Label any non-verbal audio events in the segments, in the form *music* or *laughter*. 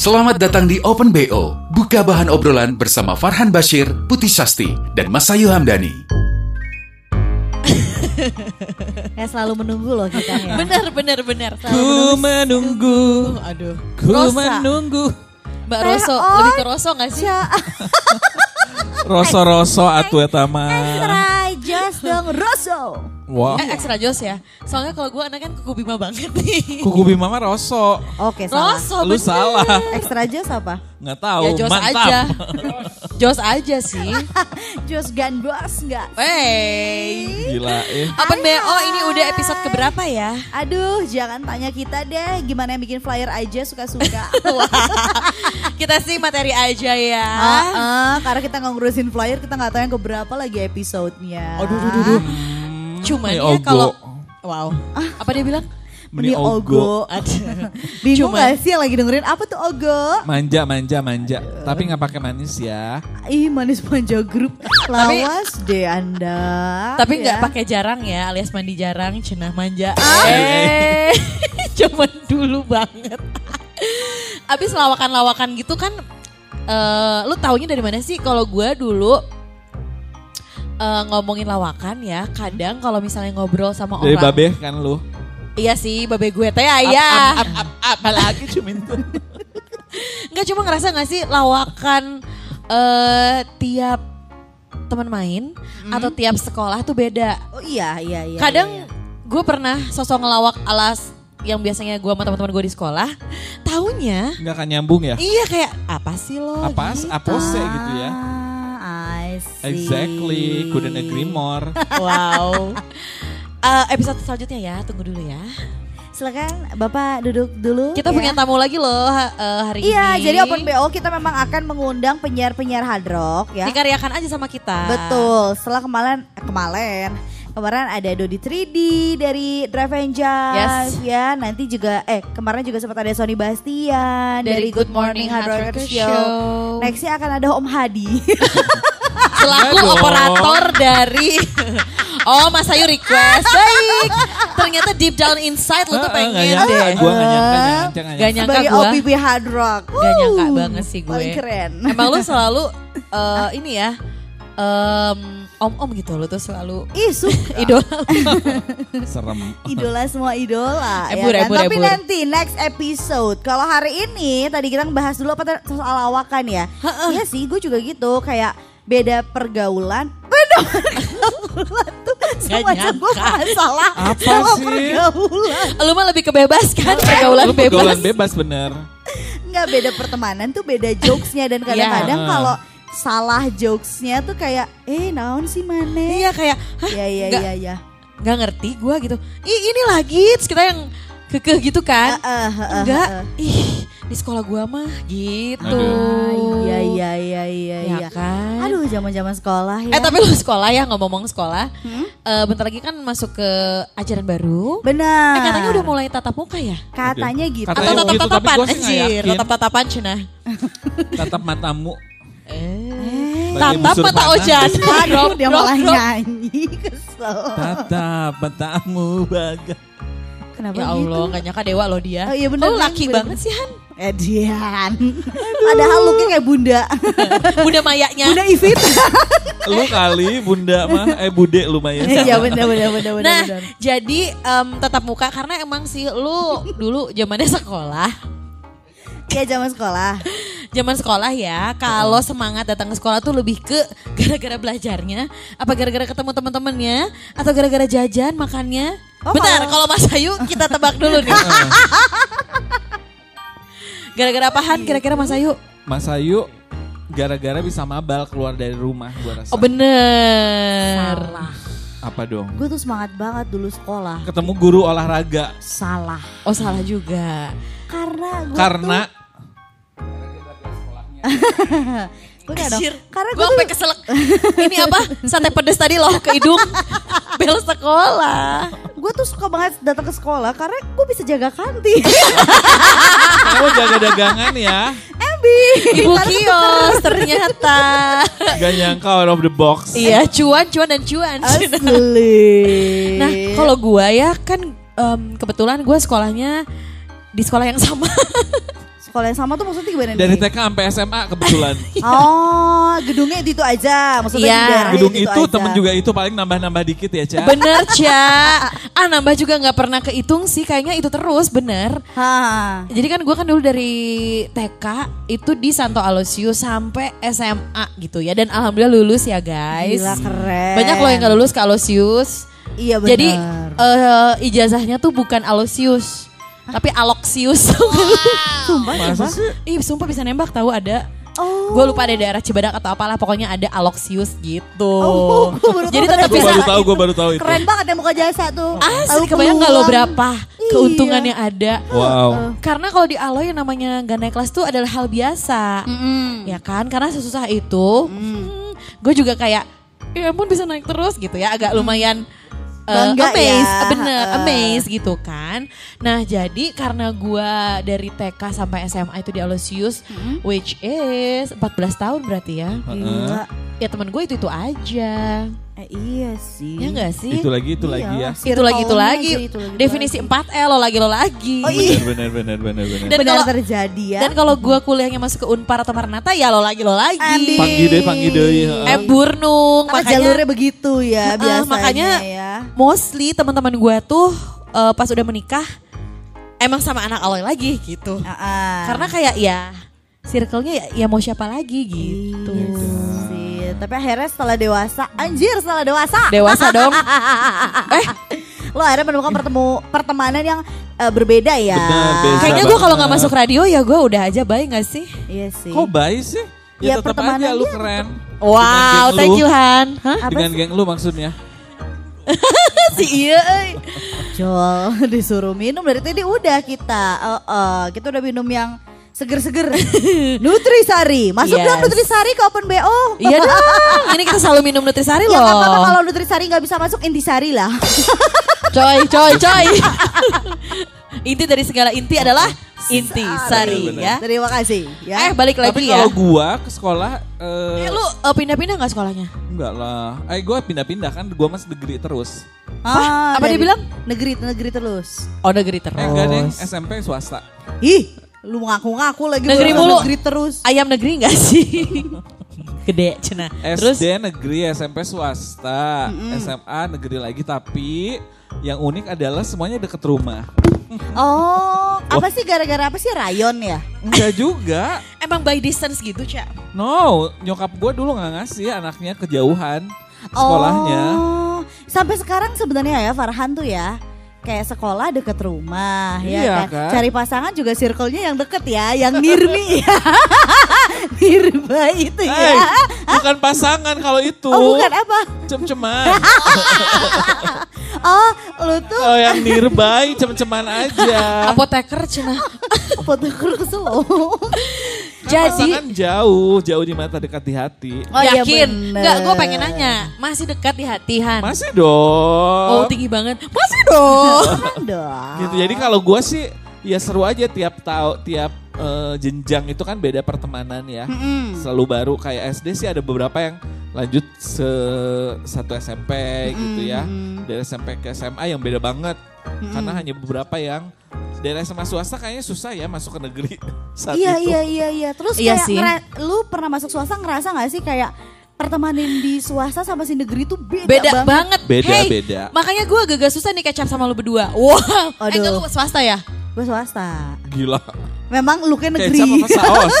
Selamat datang di Open BO. Buka bahan obrolan bersama Farhan Bashir, Putih Sasti, dan Masayu Hamdani. Ya selalu menunggu loh kita ya. Bener bener bener. Ku menunggu. Aduh. Ku Rosa. menunggu. Mbak Roso oh, lebih ke Roso gak sih? Ca- *laughs* Roso-roso atu eta mah. Rajas dong Rosso. Wah. Eh extra jos ya. Soalnya kalau gue anaknya kan kuku bima banget nih. Kuku Bima mah Roso. Oke salah. Roso Lu bener. salah. Extra Jos apa? Nggak tahu. Ya jos Mantap. aja. *laughs* jos aja sih. *laughs* Jos Ganbos nggak? Wey. Gila eh. Open BO ini udah episode keberapa ya? Aduh, jangan tanya kita deh. Gimana yang bikin flyer aja suka-suka. Wah, *laughs* kita sih materi aja ya. Heeh, karena kita nggak ngurusin flyer, kita nggak tahu yang keberapa lagi episodenya. Aduh, duh, duh, duh. Cuman ya kalau Wow. Apa dia bilang? Meni Ogo. Aduh. *laughs* Bingung Cuman- gak sih yang lagi dengerin apa tuh Ogo? Manja, manja, manja. Tapi nggak pakai manis ya. Ih manis manja grup. Lawas deh anda. Tapi nggak Ya. pakai jarang ya, alias mandi jarang, cenah manja. Ah. *laughs* Eh, cuman dulu banget. Abis lawakan-lawakan gitu kan, eh lu taunya dari mana sih? Kalau gue dulu eh, ngomongin lawakan ya, kadang kalau misalnya ngobrol sama Dari orang, babe kan lu. iya sih, babe gue teh ya. Ap, apalagi cuma itu. *laughs* Nggak cuma ngerasa nggak sih lawakan eh tiap teman main atau tiap sekolah tuh beda. Oh iya iya iya. Kadang iya, iya. gue pernah sosok ngelawak alas yang biasanya gue sama teman-teman gue di sekolah, taunya Nggak akan nyambung ya. iya kayak apa sih lo? Apa? gitu. Apa sih gitu ya. See. Exactly. Couldn't agree more. *laughs* Wow. Eh, episode selanjutnya ya, tunggu dulu ya. Silakan Bapak duduk dulu. Kita ya. punya tamu lagi loh eh, hari Iya, ini. jadi Open BO kita memang akan mengundang penyiar-penyiar hard rock ya. Dikaryakan aja sama kita. Betul. Setelah kemarin eh, kemarin kemarin ada Dodi 3D dari Drive Yes. ya. Nanti juga eh kemarin juga sempat ada Sony Bastian Dari dari, Good Morning Hard Rock Rocker Show. Show. Nextnya akan ada Om Hadi. *laughs* Selaku operator dari *laughs* Oh Mas Ayu request Baik Ternyata deep down inside lu tuh pengen nyangka, deh Gue nggak nyangka, Gak nyangka. Sebagai gue OPP Hard Rock. Gak nyangka banget sih gue Paling keren. *laughs* Emang lu selalu eh, Ini ya em, Om-om gitu lu tuh selalu Ih, suka. *laughs* Idola Serem. idola semua idola Ebur, ya kan? ebur, Tapi ebur. nanti next episode Kalau hari ini tadi kita bahas dulu apa soal lawakan ya Iya sih gue juga gitu Kayak beda pergaulan Beda pergaulan tuh Sama nyangka. gue masalah Apa sama sih? pergaulan Lu mah lebih kebebas kan Pergaulan Lu bebas pergaulan bebas bener. Nggak beda pertemanan tuh beda jokesnya Dan kadang-kadang Iya. kalau salah jokesnya tuh kayak Eh naon sih mana Iya kayak Hah Iya iya Nggak- iya iya Gak ngerti gue gitu Ih ini lagi kita yang kekeh gitu kan eh, Enggak eh, eh. Ih di sekolah gua mah gitu. Ah, Iya iya iya iya Ya iya. kan? Aduh zaman-zaman sekolah ya. Eh tapi lu sekolah ya ngomong-ngomong sekolah. Hmm? Eh, Bentar lagi kan masuk ke ajaran baru. Benar. Eh katanya udah mulai tatap muka ya? Katanya gitu. Katanya Atau gitu, tatap-tatapan nggak Anjir tatap-tatapan cenah *laughs* Tatap matamu. Eh. Tatap mata ojan. Aduh, dia malah nyanyi kesel. Tatap matamu bagai. Kenapa Ya Allah gitu? gak nyangka dewa loh dia Oh, iya bener, Lu bener, laki bener. banget sih Han Edian. Padahal looknya kayak bunda. *laughs* Bunda mayanya bunda Ivit. *laughs* Lu kali bunda mah eh bude lumayan. *laughs* Iya bener bener bener bener. Nah bener. jadi em, tatap muka Karena emang sih lu dulu zamannya sekolah Iya zaman sekolah. Zaman sekolah ya, kalau semangat datang ke sekolah tuh lebih ke gara-gara belajarnya, apa gara-gara ketemu teman-temannya, atau gara-gara jajan makannya? Oh, Bentar, kalau- Mas Ayu kita tebak dulu nih. gara-gara apaan kira-kira Mas Ayu? Mas Ayu gara-gara bisa mabal keluar dari rumah gua rasa. Oh bener. Salah. Apa dong? Gue tuh semangat banget dulu sekolah. Ketemu guru olahraga Salah. Oh salah juga. Karena gue karena *laughs* Udah dong. Anjir, Karena gue gue sampai keselak. Ini apa? Sate pedes tadi loh ke hidung. *laughs* Bel sekolah. gue tuh suka banget datang ke sekolah karena gue bisa jaga kantin. *laughs* Kamu jaga dagangan ya. Embi. Ibu kios ternyata. Gak nyangka out of the box. Iya, cuan, cuan dan cuan. Asli. Nah, kalau gua ya kan em, kebetulan gua sekolahnya di sekolah yang sama. Sekolah yang sama tuh maksudnya gimana Dari nih? TK sampai SMA kebetulan. *laughs* Oh, gedungnya itu, itu aja. Maksudnya Iya. Gedung itu, itu aja. temen juga itu paling nambah-nambah dikit ya, Ca. bener, Ca. Ah, nambah juga nggak pernah kehitung sih. Kayaknya itu terus, bener. Ha. Jadi kan gua kan dulu dari TK itu di Santo Aloysius sampai SMA gitu ya. Dan alhamdulillah lulus ya guys. Gila keren. Banyak loh yang gak lulus ke Aloysius. Iya benar. Jadi eh, ijazahnya tuh bukan Aloysius, tapi Aloksius. *laughs* sumpah, Masa sumpah. sih? Ih, sumpah bisa nembak tahu ada. Oh. Gue lupa ada daerah Cibadak atau apalah pokoknya ada Aloksius gitu. Oh, Jadi tetap Gue bisa baru tahu, gue baru tahu itu. Keren banget ya muka jasa tuh. Asli Tahu kebayang gak lo berapa Iya. keuntungan yang ada. Wow. Karena kalau di Aloy yang namanya gak naik kelas tuh adalah hal biasa. Ya kan? Karena sesusah itu. gue juga kayak, ya ampun bisa naik terus gitu ya. Agak lumayan uh, amazed, ya. bener, Heeh. amazed gitu kan. Nah jadi karena gue dari TK sampai SMA itu di Aloysius, which is 14 tahun berarti ya. Gila. Ya temen gue itu itu aja, Eh, iya sih. ya gak sih? Itu lagi, itu lagi Iya. ya. itu lagi itu lagi. sih, itu lagi, itu Definisi lagi. 4L lo lagi lo lagi. Oh iya. Bener, bener, bener, bener. Dan Benar kalau- terjadi ya. Dan kalau gue kuliahnya masuk ke Unpar atau Maranatha ya lo lagi lo lagi. Ambi. Panggil deh, panggil deh. heeh. Eh Burnung, Karena makanya jalurnya begitu ya biasanya makanya ya. mostly teman-teman gue tuh eh, pas udah menikah emang sama anak Aloy lagi gitu. Ah, ah. Karena kayak ya circle-nya ya, ya mau siapa lagi gitu. Iya Tapi akhirnya setelah dewasa, anjir setelah dewasa. Dewasa dong. *laughs* eh, Lo akhirnya menemukan pertemu pertemanan yang eh, berbeda ya. Benar, kayaknya gue kalau nggak masuk radio ya gue udah aja baik gak sih? Iya sih. Kok baik sih? Ya, Ya, tetap aja lu keren. Wow, thank you Han. Hah? Dengan sih? geng lu maksudnya. *laughs* Si iya. euy. Jol *laughs* disuruh minum dari tadi udah kita. Eh, eh, kita udah minum yang seger-seger. *laughs* Nutrisari. Masuk Yes. dong Nutrisari ke Open BO. Iya *laughs* dong. Ini kita selalu minum Nutrisari Ya loh. nggak apa-apa kalau Nutrisari nggak bisa masuk Intisari lah. *laughs* Coy, coy, coy. inti dari segala inti adalah inti sari ya. Terima kasih. Ya. Eh balik lagi Tapi ya. kalau gua ke sekolah eh Eh, lu eh, pindah-pindah nggak sekolahnya? enggak lah. Eh gua pindah-pindah kan gua masih negeri terus. Ah, apa dia bilang? Negeri, negeri terus. Oh negeri terus. Eh enggak deh, SMP swasta. Ih, lu ngaku-ngaku lagi Negeri mulu. Negeri terus. Ayam negeri nggak sih? *laughs* Gede cina. Terus SD negeri, SMP swasta, SMA negeri lagi tapi yang unik adalah semuanya deket rumah. Oh, apa sih gara-gara apa sih rayon ya? Enggak juga. *laughs* emang by distance gitu cak. No, nyokap gua dulu nggak ngasih anaknya kejauhan sekolahnya. Oh, sampai sekarang sebenarnya ya Farhan tuh ya kayak sekolah deket rumah ya Iya, kan. kan? Cari pasangan juga circle-nya yang deket ya, yang nirmi ya. *laughs* Nirba itu ya. bukan pasangan kalau itu. Oh, bukan apa? Cem-ceman. *laughs* Oh, lu tuh kalau yang nearby cem-ceman aja. Apoteker cina. *laughs* foto kesel. Jadi Pasangan jauh, jauh di mata dekat di hati. Oh, iya yakin? bener. Enggak, gue pengen nanya. Masih dekat di hati Han? Masih dong. Oh tinggi banget. Masih dong. *laughs* Dong. gitu. Jadi kalau gua sih ya seru aja tiap tahu tiap eh, jenjang itu kan beda pertemanan ya. Selalu baru kayak SD sih ada beberapa yang lanjut se satu SMP gitu ya. Dari SMP ke SMA yang beda banget. Karena hanya beberapa yang dari SMA swasta kayaknya susah ya masuk ke negeri *laughs* saat Iya itu. iya iya iya. Terus Iya kayak sih. ngera- lu pernah masuk swasta ngerasa gak sih kayak pertemanan di swasta sama si negeri tuh beda, Beda banget. banget. Beda, hey, beda. Makanya gue agak susah nih kecap sama lu berdua. *laughs* Wow. Eh enggak lu Aduh. swasta ya? Gue swasta. Gila. Memang lu kan negeri. *laughs* Kecap apa saus?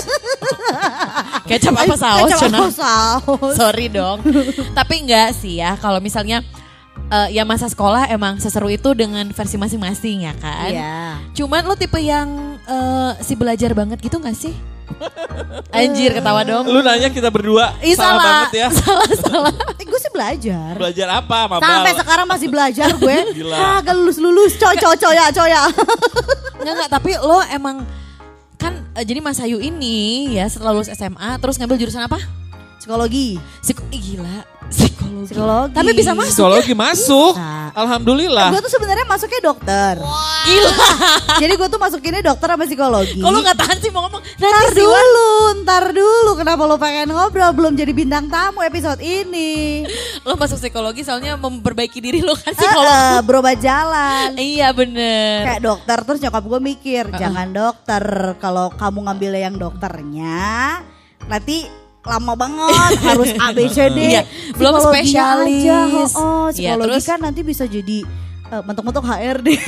Kecap apa saus? Kecap apa saus? Sorry dong. Tapi enggak sih ya kalau misalnya eh, ya masa sekolah emang seseru itu dengan versi masing-masing ya kan. Iya. Cuman lo tipe yang eh, si belajar banget gitu gak sih? *laughs* Anjir ketawa dong. Lu nanya kita berdua Ih, salah, salah. banget ya. *laughs* Salah salah. Eh, gue sih belajar. Belajar apa, Mabal? Sampai sekarang masih belajar gue. *laughs* Gila. Kagak lulus lulus coy coy coy ya coy ya. Enggak enggak tapi lo emang kan eh, jadi Mas Ayu ini ya setelah lulus SMA terus ngambil jurusan apa? Psikologi. Psiko Ih, gila, psikologi. Psikologi. Tapi bisa masuk. Psikologi masuk. Bisa. Alhamdulillah. Gue tuh sebenarnya masuknya dokter. Gila. *laughs* Jadi gue tuh masukinnya dokter sama psikologi. Kalau nggak tahan sih mau ngomong. Ntar dulu, ntar dulu. Kenapa lo pengen ngobrol belum jadi bintang tamu episode ini? Lo masuk psikologi soalnya memperbaiki diri lo kan psikolog. eh, *laughs* berobat jalan. Iya bener. Kayak dokter terus nyokap gue mikir jangan dokter kalau kamu ngambil yang dokternya nanti lama banget harus ABCD Iya, belum spesialis. aja, oh, oh, psikologi terus? kan nanti bisa jadi eh, mentok-mentok HRD *laughs*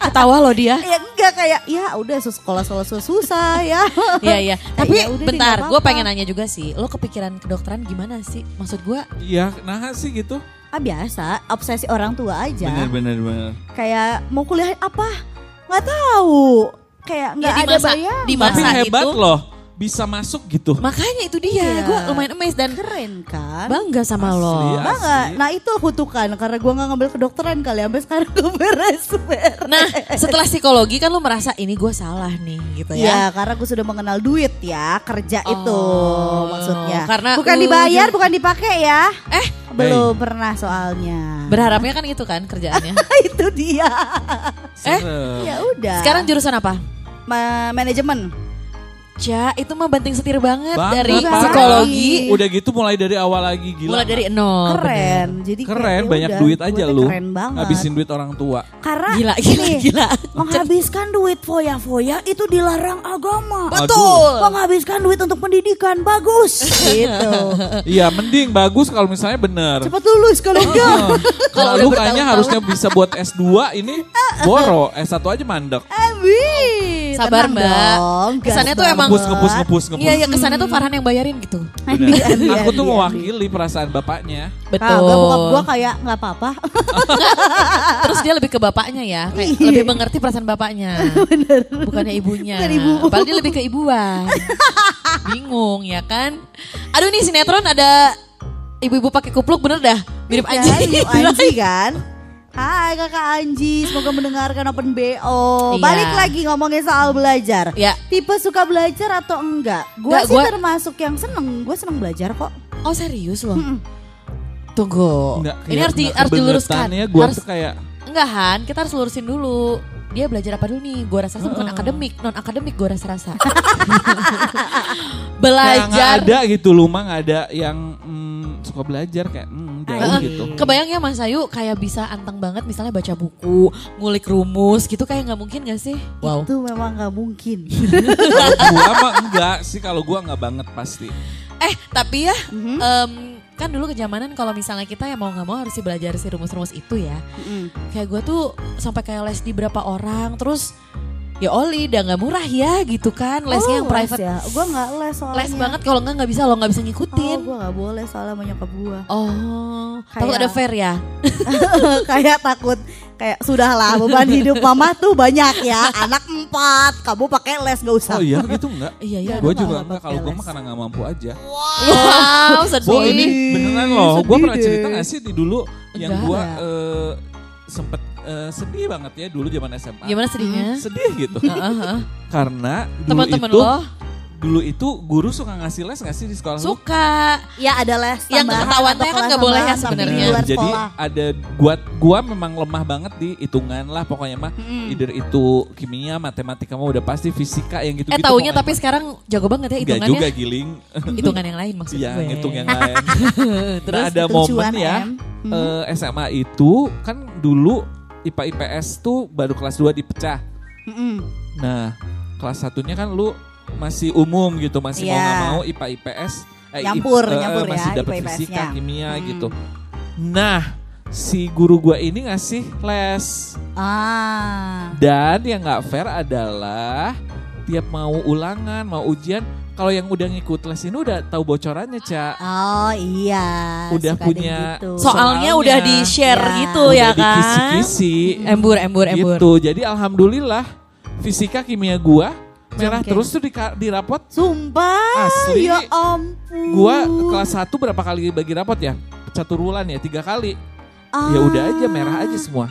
Ketawa lo dia. ya enggak kayak ya udah sekolah sekolah susah ya Iya iya. *laughs* Tapi Ya udah bentar, gue pengen nanya juga sih. Lo kepikiran kedokteran gimana sih? Maksud gue? Iya, nah sih gitu. ah biasa obsesi orang tua aja Bener bener bener. kayak mau kuliah apa nggak tahu kayak nggak Ya, di ada masa- di Tapi masa hebat itu- loh, bisa masuk gitu. Makanya itu dia. Iya. Gue lumayan amazed dan keren kan bangga sama Asli, lo. Bangga. Asli. Nah itu kutukan karena gue nggak ngambil kedokteran kali sampai sekarang gue beres beres. Nah, setelah psikologi kan lo merasa ini gue salah nih gitu Ya ya. karena gue sudah mengenal duit ya kerja Oh, itu maksudnya. karena bukan ujung- dibayar, bukan dipakai ya. Eh, Belum pernah soalnya. berharapnya kan itu kan kerjaannya. *laughs* itu dia. Eh. Ya udah. Sekarang jurusan apa? Ma- manajemen. Ja, itu mah banting setir banget, Banget, dari parah. psikologi. Udah gitu mulai dari awal lagi gila. Mulai dari nol. Keren. Jadi kayak, Keren, ya banyak udah, duit aja lu. Keren banget. Ngabisin duit orang tua. Karena Gila, gila, nih, gila. menghabiskan duit foya-foya itu dilarang agama. Betul. Menghabiskan duit untuk pendidikan bagus. *laughs* gitu. Iya, mending bagus kalau misalnya bener. Cepat lulus kalau enggak. Kalau *laughs* lu kayaknya harusnya bisa buat S2 ini *laughs* boro, S1 aja mandek. Amin. Sabar Tenang mbak. dong, Kesannya tuh emang. Ngepus, ngepus, ngepus, ngepus. Iya, iya kesannya tuh Farhan yang bayarin gitu. Bener. Andi, Aku tuh Andi, mewakili perasaan bapaknya. Betul. Kagak bokap gue kayak nggak apa-apa. *laughs* Terus dia lebih ke bapaknya ya, kayak Iya. lebih mengerti perasaan bapaknya. Bukannya ibunya. Bukan ibu. Padahal dia lebih ke ibuan. *laughs* Bingung ya kan? Aduh nih sinetron ada ibu-ibu pakai kupluk bener dah. Mirip Ya, aja. Ibu Anji kan. Hai kakak Anji, semoga mendengarkan Open BO. Iya. Balik lagi ngomongin soal belajar. Ya. Tipe suka belajar atau enggak? Gue Enggak, sih gua- termasuk yang seneng. Gue seneng belajar kok. Oh serius loh? Tunggu. Nggak, Ini kayak- harus di, harus diluruskan. kebangetannya Gue harus tuh kayak enggak Han, kita harus lurusin dulu. Dia belajar apa dulu nih? Gue rasa bukan akademik, non akademik gue rasa rasa. *laughs* kayak belajar. ada gitu lu mah nggak ada yang mm, suka belajar kayak mm, jauh Heeh. gitu. Kebayang ya Mas Ayu kayak bisa anteng banget misalnya baca buku, ngulik rumus gitu kayak nggak mungkin gak sih? Wow. Itu memang nggak mungkin. Gua mah enggak sih kalau gua nggak banget pasti. Eh tapi ya Mhm. em, kan dulu kejamanan kalau misalnya kita ya mau nggak mau harus sih belajar si rumus-rumus itu ya. Mm-mm. Kayak gue tuh sampai kayak les di berapa orang terus ya Oli udah nggak murah ya gitu kan lesnya Oh, yang les private. ya. Gue nggak les soalnya. Les banget kalau nggak nggak bisa lo nggak bisa Oh, ngikutin. gue nggak boleh soalnya sama nyokap gue. Oh, takut Kayak- ada fair ya? *laughs* kayak takut kayak sudahlah beban hidup mama tuh banyak ya anak empat kamu pakai les gak usah Oh iya gitu enggak? Iya iya. Gue gua juga nggak enggak kalau gue mah karena nggak mampu aja. Wow, *laughs* sedih. Oh ini beneran loh. Gue pernah cerita gak sih di dulu yang gue eh, sempet eh, sedih banget ya dulu zaman SMA. Gimana sedihnya? Sedih gitu. Heeh, heeh. Karena dulu Teman-teman itu lo dulu itu guru suka ngasih les gak sih di sekolah lu? suka. ya ada les Yang tambahan ketahuan atau teh kan nggak boleh ya sebenarnya. Jadi sekolah. ada gua gua memang lemah banget di hitungan lah pokoknya mah. Mm-mm. Either itu kimia, matematika mah udah pasti fisika yang gitu-gitu. Eh taunya tapi mah. sekarang jago banget ya hitungannya. juga giling. *laughs* Hitungan yang lain maksud Iya, gue. ngitung yang *laughs* lain. Terus nah, ada momen ya Em. Hmm. eh, SMA itu kan dulu IPA IPS tuh baru kelas 2 dipecah. Mm-mm. Nah, kelas satunya kan lu masih umum gitu, masih mau Iya. nggak mau IPA IPS eh, Nyampur, ip- eh, nyampur ya, masih dapat IPA fisika, kimia Hmm. gitu. Nah, si guru gua ini ngasih les ah dan yang nggak fair adalah tiap mau ulangan, mau ujian, kalau yang udah ngikut les ini udah tahu bocorannya, Cak. oh iya Udah punya gitu. Soalnya Soalnya. udah di-share Ya. gitu udah ya kan. dikisi-kisi Embur, embur, embur. gitu. Jadi alhamdulillah fisika kimia gua merah Jongkeng. terus tuh di, di rapot sumpah Asli. ya ampun Gua kelas 1 berapa kali bagi rapot ya? Satu bulan ya, tiga kali. Ah. Ya udah aja merah aja semua.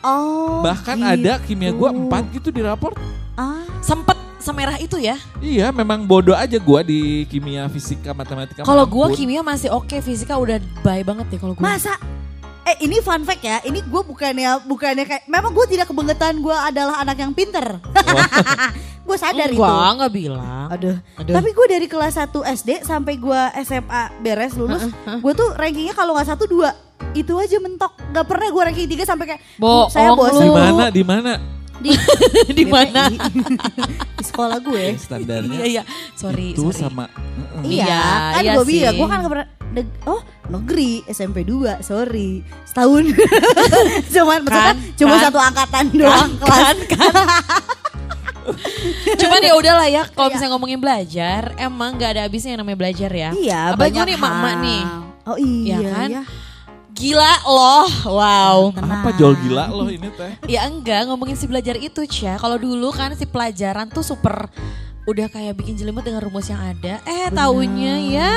Oh. Bahkan gitu. ada kimia gue empat gitu di raport. Ah. Sempet semerah itu ya. Iya, memang bodoh aja gue di kimia, fisika, matematika. Kalau gue kimia masih oke, fisika udah bye banget deh kalau gue. Masa Eh ini fun fact ya, ini gue bukannya bukannya kayak memang gue tidak kebangetan gue adalah anak yang pinter. *laughs* gue sadar itu. Enggak, enggak bilang. Aduh. Aduh. Tapi gue dari kelas 1 SD sampai gue SMA beres lulus, gue tuh rankingnya kalau nggak satu dua itu aja mentok. Gak pernah gue ranking 3 sampai kayak "Bu, saya lu." bosan. Di mana? Di mana? *laughs* Di, Di mana? *laughs* di sekolah gue. Standarnya Iya, iya. Sorry, itu sorry. sama. Heeh. Iya, Iya, kan iya gue bilang, gue kan gak pernah neg- oh negeri SMP 2, sorry setahun, *laughs* cuman maksudnya Kan, cuma kan. satu angkatan doang kelas. kan, kan. Cuman ya udahlah ya, kalau Iya. misalnya ngomongin belajar, emang nggak ada habisnya yang namanya belajar ya. Iya, Apalagi banyak nih emak-emak hal. nih. Oh iya, Iya kan? iya. Gila loh, wow. Apa jol gila loh ini teh? Ya enggak, ngomongin si belajar itu Cia. Kalau dulu kan si pelajaran tuh super udah kayak bikin jelimet dengan rumus yang ada. Eh taunya ya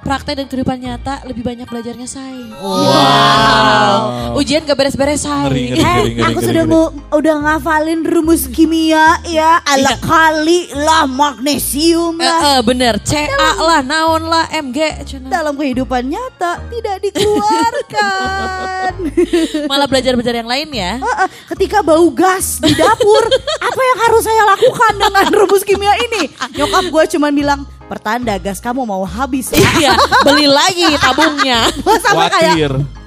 praktek dan kehidupan nyata lebih banyak belajarnya say. Wow. Ujian gak beres-beres say. Ngeri, ngeri. Eh, aku ngeri, sudah ngeri. mau udah ngafalin rumus kimia ya, ala Iya. kali lah magnesium Eh, lah. eh, bener, CA lah, naon lah, MG. Cuna. Dalam kehidupan nyata tidak dikeluarkan. *laughs* Malah belajar-belajar yang lain ya. Heeh, Ketika bau gas di dapur, *laughs* apa yang harus saya lakukan dengan rumus kimia ini? Nyokap gue cuman bilang, pertanda gas kamu mau habis. ya." *laughs* Iya, beli lagi tabungnya. *laughs* Sampai kayak,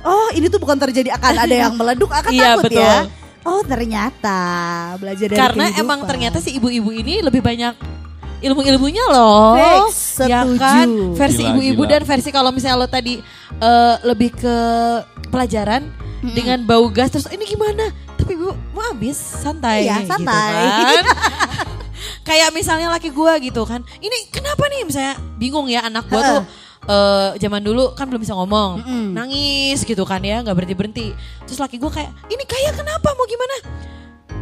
oh ini tuh bukan terjadi akan ada yang meleduk, akan Iya, takut betul. ya. Oh ternyata belajar dari Karena kehidupan. emang ternyata si ibu-ibu ini lebih banyak ilmu-ilmunya loh. Fix, Ya setuju. kan? Versi Gila, ibu-ibu gila. dan versi kalau misalnya lo tadi eh, lebih ke pelajaran dengan bau gas terus ini gimana? Tapi ibu mau habis santai. Iya, gitu santai. kan. *laughs* Kayak misalnya laki gua gitu kan. Ini kenapa nih misalnya bingung ya anak gua tuh eh, zaman dulu kan belum bisa ngomong, nangis gitu kan ya, nggak berhenti berhenti. Terus laki gua kayak, ini kayak kenapa mau gimana?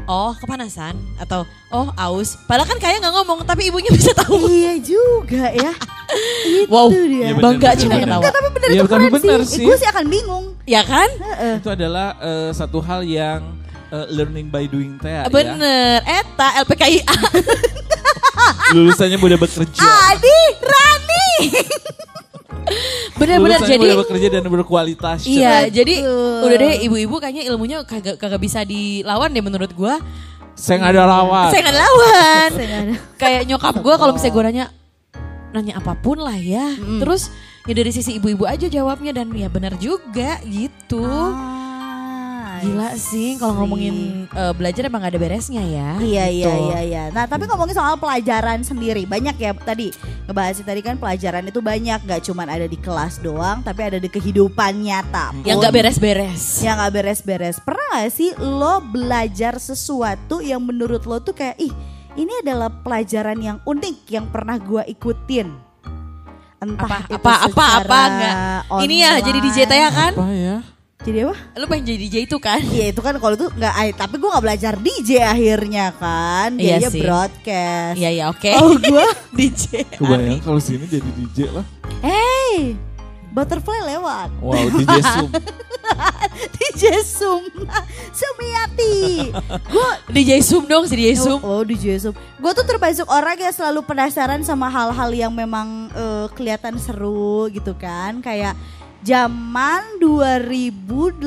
Oh kepanasan atau oh aus. Padahal kan kayak nggak ngomong tapi ibunya *laughs* bisa tahu. Iya juga ya. *laughs* Itu Wow, dia. Bener, bangga bener, Cina bener. ketawa. Enggak, tapi bener Iya, itu keren bener sih. sih. Gue sih akan bingung. Ya kan? Heeh. Itu adalah eh, satu hal yang eh, learning by doing teh ya. Bener, Eta LPKIA. *laughs* Lulusannya udah bekerja. Adi, Rani. Bener-bener jadi udah bekerja dan berkualitas. Iya, jadi udah deh ibu-ibu kayaknya ilmunya kagak kagak bisa dilawan deh menurut gua. Saya nggak ada lawan. Saya nggak lawan. Ada. Kayak nyokap gua kalau misalnya gua nanya nanya apa pun lah ya. Terus ya dari sisi ibu-ibu aja jawabnya dan ya benar juga gitu. Ah, Gila sih kalau ngomongin eh, belajar emang gak ada beresnya ya. Iya iya Gitu. iya iya. Nah tapi ngomongin soal pelajaran sendiri banyak ya tadi ngebahas tadi kan pelajaran itu banyak nggak cuman ada di kelas doang tapi ada di kehidupan nyata. Yang pun. gak beres-beres. Yang gak beres-beres. Pernah gak sih lo belajar sesuatu yang menurut lo tuh kayak ih ini adalah pelajaran yang unik yang pernah gua ikutin. Entah Apa itu apa apa apa enggak. Ini ya jadi DJ. Taya kan? Apa ya? Jadi apa? Lu pengen jadi DJ itu kan? Iya itu kan kalau itu nggak, tapi gue nggak belajar DJ akhirnya kan, Iya dia sih. broadcast. Iya iya oke. Oh gue, *laughs* DJ. Kebayang kalau sini jadi DJ lah. hey, butterfly lewat, Wow, DJ *laughs* Zoom. DJ Sum, *laughs* Sumiati. Gue, DJ Sum dong si DJ Sum. oh, oh DJ Sum. Gue tuh termasuk orang yang selalu penasaran sama hal-hal yang memang eh, kelihatan seru gitu kan, kayak zaman 2018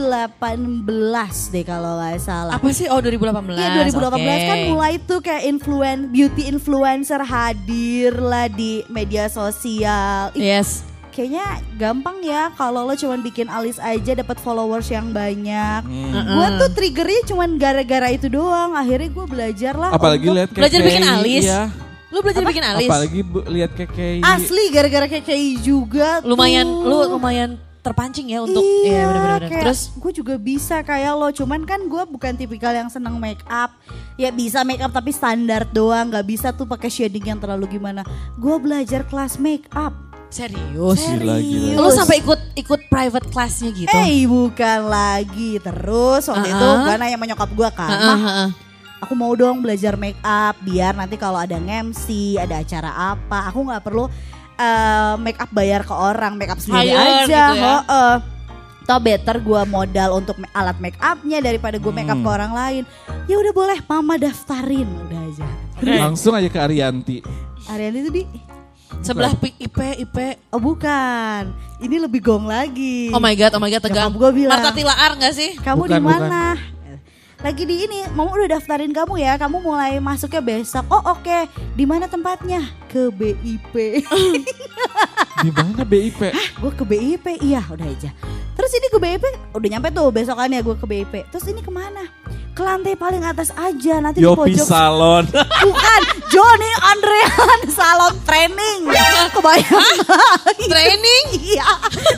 deh kalau nggak salah. Apa sih? Oh 2018. Iya 2018 oke. kan mulai tuh kayak influen beauty influencer hadir lah di media sosial. Yes. Kayaknya gampang ya kalau lo cuman bikin alis aja dapat followers yang banyak. Hmm. Gue tuh triggernya cuman gara-gara itu doang. Akhirnya gue belajar lah. Apalagi untuk- lihat Belajar bikin alis? Iya. Lu belajar bikin alis? Apalagi bu- lihat KKI. asli gara-gara kayak juga. lumayan tuh. lu lumayan terpancing ya untuk iya, iya benar-benar. kayak Terus gue juga bisa kayak lo, cuman kan gue bukan tipikal yang seneng make up. Ya bisa make up tapi standar doang, nggak bisa tuh pakai shading yang terlalu gimana. Gue belajar kelas make up. serius. Gila, gila. Lu sampai ikut ikut private classnya gitu? Eh bukan lagi terus waktu itu Uh-uh. gue nanya sama nyokap gue kan, "Mah, heeh. Aku mau dong belajar make up biar nanti kalau ada MC, ada acara apa, aku nggak perlu eh, make up bayar ke orang, make up sendiri Hire aja. gitu ya. Toh better gue modal untuk alat make upnya daripada gue make up Hmm. ke orang lain. Ya udah boleh, mama daftarin udah aja. Langsung aja ke Arianti. Ariani itu di, Sebelah P- IP, IP. oh bukan, ini lebih gong lagi. Oh my god, oh my god, tegang. Nyokap gua bilang. Marta Tilaar gak sih? Kamu di mana? Lagi di ini, mama udah daftarin kamu ya. Kamu mulai masuknya besok. Oh oke, di mana tempatnya? Ke BIP. Di mana BIP? gue ke BIP, iya udah aja. Terus ini ke BIP, udah nyampe tuh besokannya gue ke BIP. Terus ini ke mana? Ke lantai paling atas aja, nanti di Yopi pojok. Salon. *laughs* Bukan, Johnny Andrean salon training. Kebayang? Training? Iya,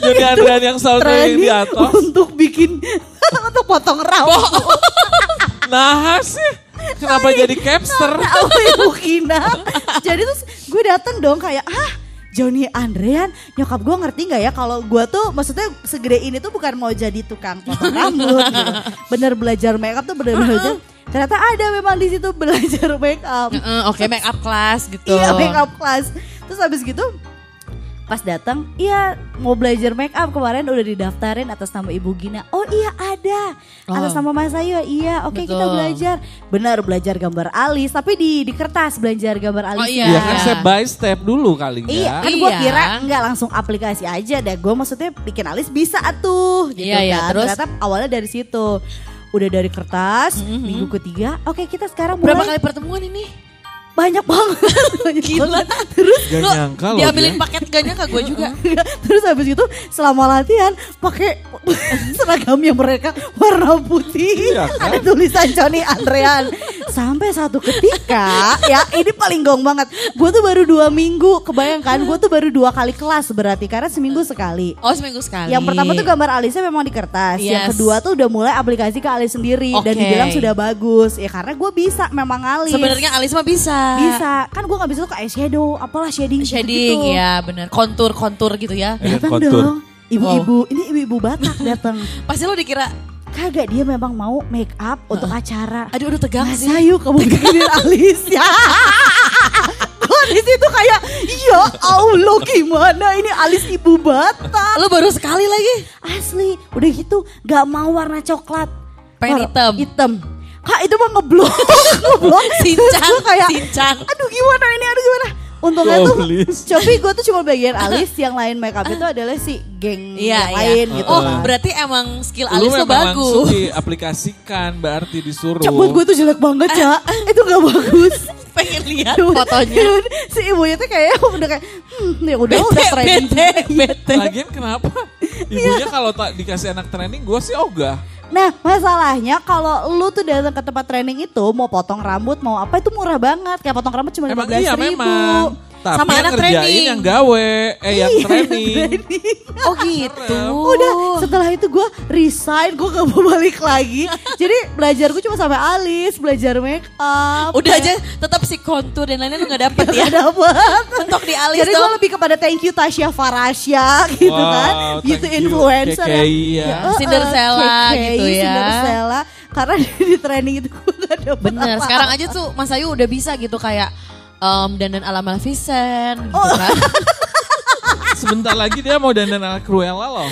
Jadi Adrian yang selalu training di atas. untuk bikin *laughs* untuk potong rambut. *laughs* Nah sih. Kenapa jadi capster? Ibu Kina. Jadi terus gue dateng dong kayak ah Johnny Andrean, nyokap gue ngerti nggak ya kalau gue tuh maksudnya segede ini tuh bukan mau jadi tukang potong *laughs* rambut gitu. Bener belajar makeup tuh bener belajar. Ternyata ada memang di situ *laughs* belajar makeup. Heeh, Oke, make up class gitu. Iya makeup class. Terus habis gitu pas datang, iya mau belajar make up kemarin udah didaftarin atas nama Ibu Gina. Oh iya ada. Atas Oh. nama Mas Ayu. Iya, oke kita Betul. belajar. Benar belajar gambar alis, tapi di di kertas belajar gambar alis. Oh, iya. Iya kan step by step dulu kali Iya, ya. kan gue Iya. kira nggak langsung aplikasi aja deh. Gue maksudnya bikin alis bisa tuh, gitu Iya, iya, kan. terus? Ternyata awalnya dari situ. Udah dari kertas, Mhm. minggu ketiga, oke kita sekarang Berapa mulai kali pertemuan ini? Banyak banget. banyak *laughs* Gila. banget. Terus Gak nyangka loh diambilin dia. paket gaknya ke gue *laughs* juga. Terus habis itu selama latihan pakai *laughs* seragamnya mereka warna putih. Iya kan? Ada tulisan Johnny Andrean. Sampai satu ketika ya ini paling gong banget. Gue tuh baru dua minggu. Kebayangkan gue tuh baru dua kali kelas berarti karena seminggu sekali. Oh seminggu sekali. Yang pertama tuh gambar alisnya memang di kertas. Yang Yes. kedua tuh udah mulai aplikasi ke alis sendiri dan Oke. dibilang sudah bagus. Ya karena gue bisa memang alis. Sebenarnya alis mah bisa. Bisa. Kan gue nggak bisa tuh ke eyeshadow, apalah shading. Shading gitu-gitu. ya bener. Kontur kontur gitu ya. Datang kontur. dong. Ibu-ibu, ini ibu-ibu Batak datang. *laughs* Pasti lo dikira, Kagak dia memang mau make up untuk acara. aduh aduh tegang Mas sih. Ayu kamu bikinin alis ya. Gue di situ kayak ya Allah gimana ini alis ibu Batak. Lo baru sekali lagi. Asli, udah gitu gak mau warna coklat. Pengen hitam. Hitam. Kak itu mah ngeblok, *laughs* ngeblok. Sincang, kayak, sincang. aduh gimana ini, aduh gimana. Untungnya Oh, tuh, please. tapi gue tuh cuma bagian alis, *laughs* yang lain make up itu adalah si geng Iya, yang iya. lain gitu Oh, kan. berarti emang skill Lu alis langsung bagus. *laughs* diaplikasikan berarti disuruh. Cabut gue tuh jelek banget ya, *laughs* itu gak bagus. Pengen lihat fotonya. *laughs* si ibunya tuh kayak udah kayak, hmm, ya udah udah Bete, training. bete, bete. Lagian kenapa? Ibunya kalau tak dikasih anak training gue sih ogah. Nah masalahnya kalau lu tuh datang ke tempat training itu mau potong rambut mau apa itu murah banget kayak potong rambut cuma lima Emang belas iya ribu. memang. Tapi Sama yang anak ngerjain training. yang gawe, eh yang Iya, training. Oh gitu. Udah setelah itu gue resign gue gak mau balik lagi. Jadi belajar gue cuma sampai alis belajar make up. Udah aja tetap si kontur dan lainnya lu gak dapet ya. Gak dapet. Mentok di alis Jadi gue lebih kepada thank you Tasya Farasya gitu Wow, kan. you, influencer. KKI ya. Ya, eh, Cinderella KKI, gitu ya. Cinderella. Karena *laughs* di training itu gue gak dapet Bener, apa-apa. sekarang aja tuh Mas Ayu udah bisa gitu kayak um, dandan ala Maleficent gitu Oh. kan. *laughs* Sebentar lagi dia mau dandan ala Cruella loh.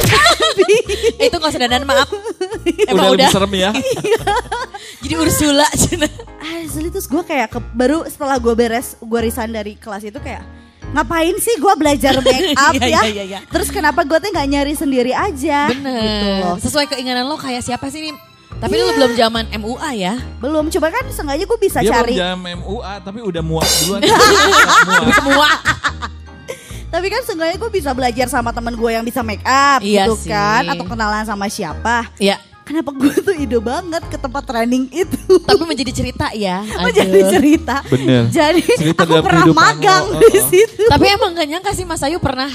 Eh, itu gak usah dandan maaf. Emang udah udah. lebih serem ya. *laughs* Jadi Ursula Cina. Asli terus gue kayak ke- baru setelah gue beres gue resign dari kelas itu kayak ngapain sih gue belajar make *laughs* up Iya, ya? iya, iya, iya. Terus kenapa gue tuh nggak nyari sendiri aja? Gitu Bener. loh. Sesuai keinginan lo kayak siapa sih nih? Tapi lu belum zaman MUA ya. Belum, coba kan sengaja gue bisa Dia cari. belum jam MUA tapi udah muak duluan. *laughs* muak. Semua. Tapi kan sengaja gue bisa belajar sama teman gue yang bisa make up Iya gitu sih. kan, atau kenalan sama siapa. Ya, Kenapa gue tuh ide banget ke tempat training itu? tapi menjadi cerita ya. *laughs* Oh, jadi Aduh. cerita. Bener. Jadi Cerita aku pernah magang lo, di oh, oh. situ. Tapi emang gak nyangka sih Mas Ayu pernah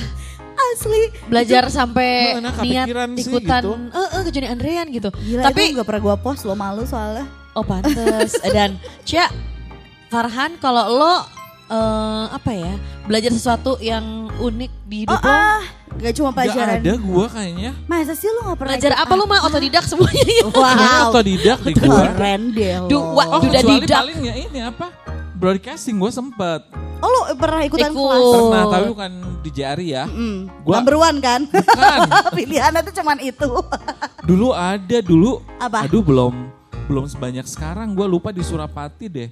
Asli. belajar sampai niat ikutan gitu. eh ke Johnny Andrean gitu. Gila Tapi itu gak pernah gue post lo malu soalnya. oh pantes *laughs* dan Cia Farhan kalau lo eh, apa ya belajar sesuatu yang unik di hidup Oh lo ah, gak cuma Gak pelajaran. ada gua kayaknya. Masa sih lu gak pernah belajar apa lo mah otodidak semuanya ya Kayaknya Wow. otodidak di gua. Keren deh lo. Du- wa- Oh kecuali didak. paling ya ini apa? Broadcasting gue sempet. Oh lu pernah ikutan Ikut. kelas? Pernah, tapi bukan di JRI ya. Hmm. Gua- Number one kan? Bukan. *laughs* Pilihannya tuh cuman itu. Dulu ada dulu. Apa? Aduh belum belum sebanyak sekarang. Gue lupa di Surapati deh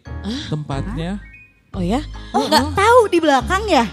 tempatnya. Oh ya? Oh nggak tahu di belakang ya?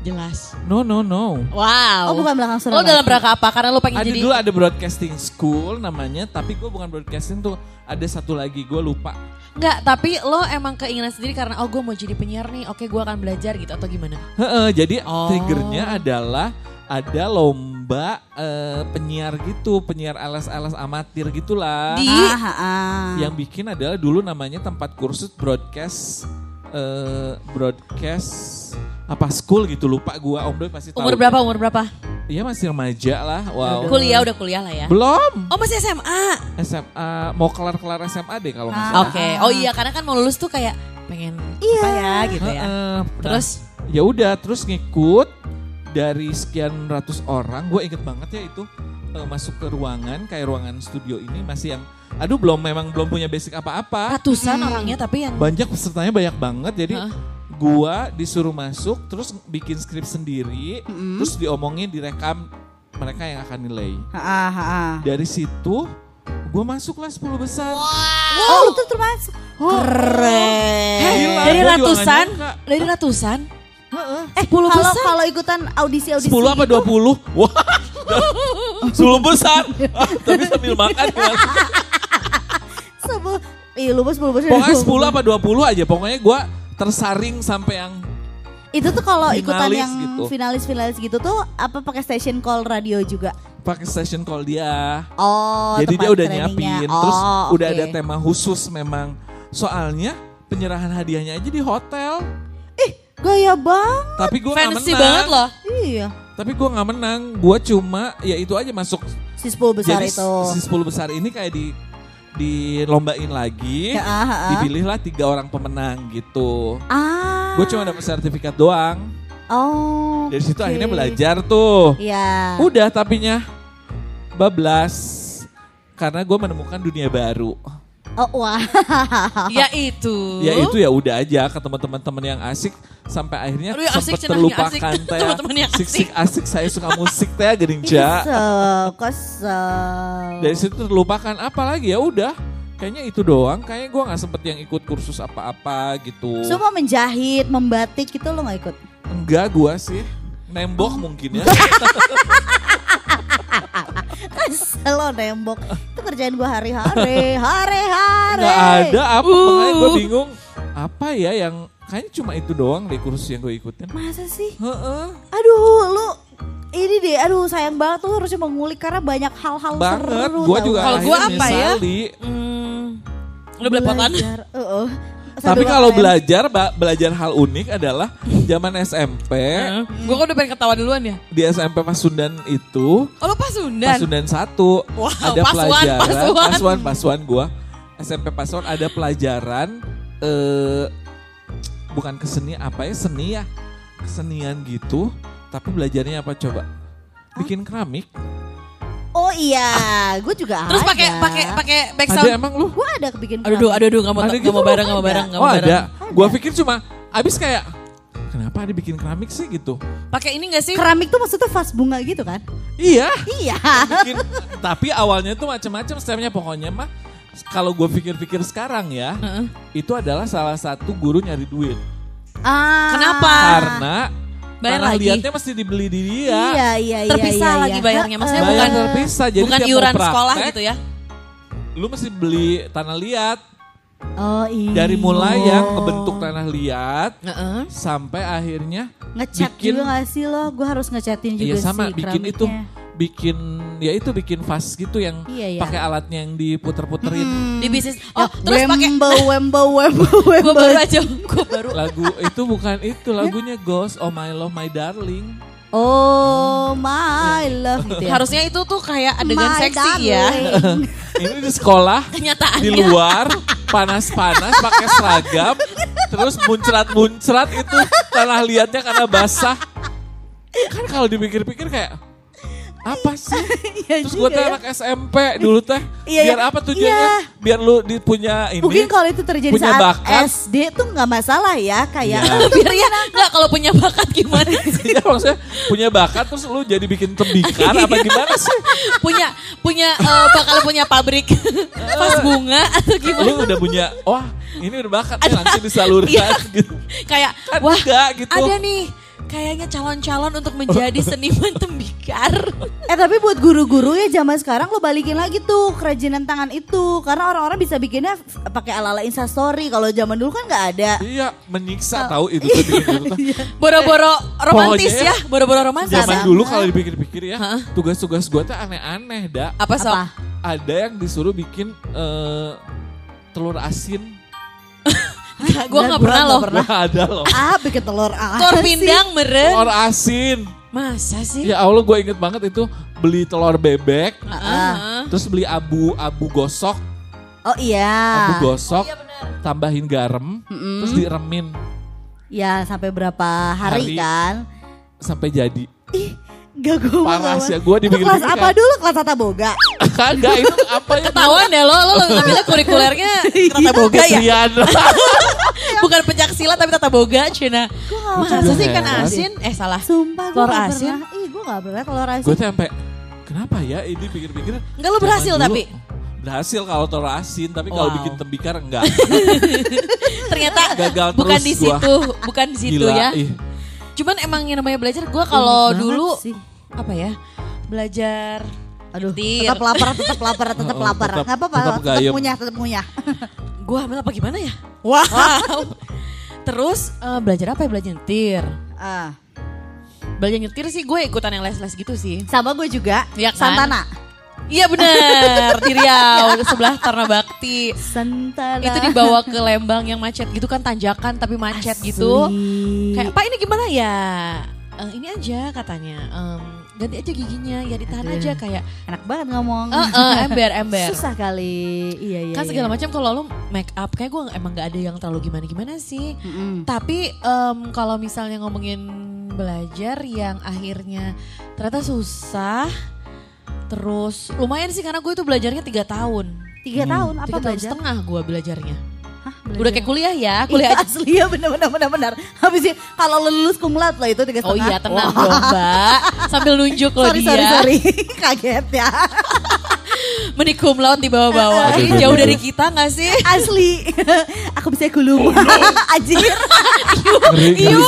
Jelas. No no no. Wow. Oh bukan belakang Lo Surabaya. dalam rangka apa? Karena lo pengen Ada jadi dulu ada broadcasting school namanya, tapi gue bukan broadcasting tuh. Ada satu lagi gue lupa. Enggak, tapi lo emang keinginan sendiri karena oh gue mau jadi penyiar nih. Oke, gue akan belajar gitu atau gimana? Heeh, jadi Oh. triggernya adalah ada lomba eh, penyiar gitu, penyiar alas-alas amatir gitulah. Di Ah, ah, ah. Yang bikin adalah dulu namanya tempat kursus broadcast eh broadcast apa school gitu lupa gua Om Doi pasti tahu. umur berapa? Umur berapa? Iya masih remaja lah. Wow. Kuliah udah kuliah lah ya. Belum. Oh masih SMA. SMA mau kelar-kelar SMA deh kalau nggak Ah. salah. Oke. Oh iya karena kan mau lulus tuh kayak pengen Iya. apa ya gitu ya. Heeh. Nah, Terus ya udah terus ngikut dari sekian ratus orang gue inget banget ya itu eh, masuk ke ruangan kayak ruangan studio ini masih yang aduh belum memang belum punya basic apa-apa ratusan orangnya tapi yang banyak pesertanya banyak banget jadi Hah? Gua disuruh masuk terus bikin skrip sendiri terus diomongin direkam mereka yang akan nilai Ah, ah, ah. dari situ gua masuklah 10 besar Oh lu tuh termasuk. Keren. Gila, dari ratusan, dari ratusan. Eh, 10 kalau besar? kalau ikutan audisi-audisi 10 apa itu, 20? Wah. *laughs* 10 besar. Ah, *laughs* tapi sambil makan gimana? *laughs* Sepuluh, iya lu 10 besar. Pokoknya 10 apa 20 aja. Pokoknya gua tersaring sampai yang Itu tuh kalau ikutan Finalis yang gitu. finalis-finalis gitu tuh apa pakai station call radio juga? pakai session call dia. Oh, Jadi dia udah nyiapin. Terus Oh, udah ada tema khusus memang. Soalnya penyerahan hadiahnya aja di hotel. Gaya bang. Tapi gua nggak menang. banget loh. Iya. Tapi gua nggak menang. Gua cuma ya itu aja masuk. Si 10 besar Jadi itu. si 10 besar ini kayak di dilombain lagi. Ya, ah, ah. Dipilihlah tiga orang pemenang gitu. Ah. Gue cuma dapat sertifikat doang. Oh. Dari situ oke. akhirnya belajar tuh. Iya. Udah tapinya bablas. Karena gue menemukan dunia baru. Oh wah. *laughs* Ya itu. Ya itu ya udah aja ketemu teman-teman yang asik sampai akhirnya Aduh, asik, sempat terlupakan asik. *laughs* teh. Teman-teman yang Sik asik. sik asik saya suka musik teh geninja. Kesel, kesel. Dari situ terlupakan apalagi ya udah. Kayaknya itu doang. Kayaknya gue nggak sempet yang ikut kursus apa-apa gitu. Semua menjahit, membatik itu lo gak ikut? Enggak gue sih. Nembok Oh. mungkin ya. *laughs* Kesel lo nembok. Itu kerjaan gue hari-hari, hari-hari. Nggak ada apa. Makanya gue bingung. Apa ya yang kayaknya cuma itu doang deh kursus yang gue ikutin. Masa sih? Heeh. Aduh, lu ini deh, aduh sayang banget tuh harusnya mengulik karena banyak hal-hal Banget. seru. Gue juga gak? Kalau gua akhirnya apa ya? Hmm, udah belepotan. Belajar, uh-uh. Tapi kalau belajar belajar hal unik adalah zaman SMP Gue kok udah pengen ketawa duluan ya. di SMP Pasundan itu Oh lo Pasundan? Pasundan satu. Wow, ada Pasuan, pelajaran Pasuan. Pasuan Pasuan gua. SMP Pasuan ada pelajaran eh bukan keseni apa ya? Seni ya. Kesenian gitu tapi belajarnya apa coba? Bikin keramik Oh iya, gue juga Terus ada. pakai pakai pakai ada background. emang lu Gue ada kebikin Aduh, aduh, aduh, aduh, nggak mau Ada nggak gitu? mau bareng, nggak mau Ada. bareng, nggak oh mau ada bareng. gua pikir cuma abis kayak kenapa ada bikin keramik sih gitu Pakai ini gak sih? Keramik tuh maksudnya vas bunga gitu kan? iya Iya. bikin tapi awalnya tuh macam-macam stepnya pokoknya mah kalau gue pikir-pikir sekarang ya Heeh. itu adalah salah satu guru nyari duit Ah. Kenapa? karena Bayar tanah lagi? liatnya mesti dibeli di dia Iya, iya, iya. Terpisah iya, lagi iya. bayarnya, maksudnya. Bayar bukan- terpisah jadi Bukan iuran praktek, sekolah gitu ya? lu mesti beli tanah liat Oh iya. dari mulai yang ngebentuk tanah liat Heeh. sampai akhirnya Ngecat bikin- juga gak sih lo? Gue harus ngecatin juga iya sama sih bikin itu. Bikin ya itu bikin vas gitu yang Iya, iya. pakai alatnya yang diputer-puterin Di bisnis. Oh, Ya, terus pakai Wembo, wembo, *laughs* wembo, gue wembo. baru aja, gue baru. lagu itu bukan itu lagunya Ghost Oh My Love My Darling Oh my love gitu ya. Harusnya itu tuh kayak adegan My seksi ya. darling. *laughs* ini di sekolah Kenyataannya. di luar panas-panas pakai seragam terus muncrat-muncrat itu tanah liatnya karena basah kan kalau dipikir-pikir kayak Apa sih? *laughs* Iya Terus gue teh ya. anak SMP dulu teh. Iya, biar iya. apa tujuannya? Iya. Biar lu punya ini. Mungkin kalau itu terjadi punya saat bakat. SD tuh nggak masalah ya kayak Iya. *laughs* Biar ya nggak kalau punya bakat gimana *laughs* sih? Iya maksudnya punya bakat terus lu jadi bikin tembikar apa gimana sih? punya punya eh, bakal punya pabrik pas bunga atau gimana? Lu udah punya, wah ini udah bakat nih langsung disalurkan Iya. gitu. Kayak Kan wah enggak gitu. ada nih kayaknya calon-calon untuk menjadi *laughs* seniman tembikar. Eh tapi buat guru-guru ya zaman sekarang lo balikin lagi tuh kerajinan tangan itu karena orang-orang bisa bikinnya pakai ala-ala instastory kalau zaman dulu kan nggak ada. Iya menyiksa tahu itu tuh gitu tuh. *laughs* Boro-boro romantis pokoknya ya, boro-boro romantis. Zaman Sama. dulu kalau dipikir-pikir ya, tugas-tugas gue tuh aneh-aneh, dak. Apa sok? Apa? Ada yang disuruh bikin eh, telur asin. Gue nggak pernah loh. Wah ada loh. Ah bikin telur ah. Telur pindang meren. Telur asin. Masa sih? Ya Allah gue inget banget itu beli telur bebek, Ah. terus beli abu abu gosok, Oh iya. abu gosok, tambahin garam, terus diremin Ya sampai berapa hari, Hari. kan? sampai jadi. Gak gue Parah sih, gua Itu kelas apa kayak- dulu? Kelas tata boga. Kagak itu apa ya? Ketahuan deh lo, lo ngambilnya kurikulernya *laughs* tata boga ya? *laughs* Bukan pencak silat tapi tata boga, Cina. Masa sih ikan heran. asin? Eh salah. Sumpah gue Telur gak asin? pernah. Ih gue gak pernah telur asin. gue tuh sampai kenapa ya ini pikir-pikir. Enggak, zaman berhasil dulu tapi? Berhasil kalau telur asin, tapi kalau Wow. bikin tembikar enggak. *laughs* Ternyata Gagal bukan terus di gua. situ, bukan di situ Gila, ya. ih. Cuman emang yang namanya belajar gue kalau dulu sih. Apa ya? Belajar Aduh, nyetir. tetap lapar, tetap lapar, *laughs* tetap Oh, lapar. tetap- Gak apa-apa, tetap tetap, gayem. ngunyah, tetap ngunyah. *laughs* Gue ambil apa gimana ya? Wow. Terus eh, belajar apa ya? Belajar nyetir. Ah, Belajar nyetir sih gue ikutan yang les-les gitu sih. sama gue juga, Iya kan? Santana. Iya bener, *laughs* di Riau, sebelah Tarna Bakti. Santana. Itu dibawa ke Lembang yang macet gitu kan, tanjakan tapi macet gitu. Asli. Kayak, Pak ini gimana ya? "Eh, ini aja katanya, em, ganti aja giginya, ya ditahan Aduh. aja kayak, Enak banget ngomong. eh eh, ember, ember. Susah kali. Iya, iya. kan segala iya. macam kalau lo make up kayak gue emang gak ada yang terlalu gimana gimana sih Mm-mm. tapi em, kalau misalnya ngomongin belajar yang akhirnya ternyata susah terus lumayan sih karena gue itu belajarnya tiga tahun Tiga tahun apa tiga tahun belajar? setengah gue belajarnya Hah, udah kayak kuliah ya *laughs* kuliah Iya, aja asli ya benar-benar benar-benar. Habis itu kalau lu lulus kumlat lah itu tiga oh setengah. iya tenang Wah. dong mbak sambil nunjuk lo Sorry, dia sorry, sorry. *laughs* Kaget ya. *laughs* menikum laut di bawah-bawah Ini jauh dari kita gak sih Asli. Aku bisa gulung. Iu, ngeri. iu.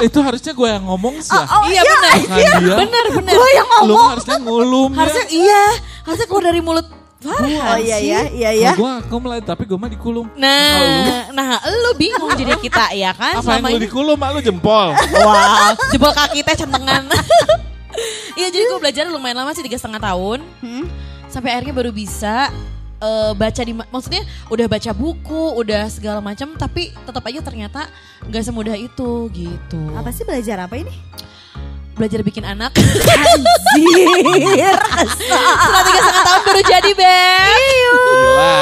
Itu harusnya gue yang ngomong sih ya. Oh, iya benar Bukan dia. benar benar Gue yang Lu ngomong. harusnya ngulum harusnya ya. iya harusnya keluar dari mulut Farhan Oh iya sih. ya, iya ya. Gue aku mulai tapi gue mah dikulum. Nah, nah lu bingung jadi kita ya kan Apa yang selama lu dikulum? Mak lu jempol. Wow, jebol kaki teh centengan. *laughs* Iya jadi gue belajar lumayan lama sih tiga setengah tahun. Hmm? Sampai akhirnya baru bisa eh, baca di, ma- maksudnya udah baca buku, udah segala macam, tapi tetap aja ternyata nggak semudah itu gitu. Apa sih belajar apa ini? Belajar bikin anak. Anjir. Setelah tiga setengah tahun baru jadi beb. Gila.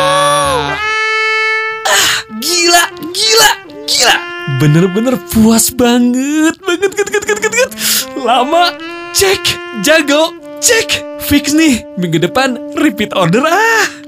Gila, gila, gila. Bener-bener puas banget, banget, banget, banget, banget, banget. Lama, cek, jago, cek. Fix nih, minggu depan repeat order ah.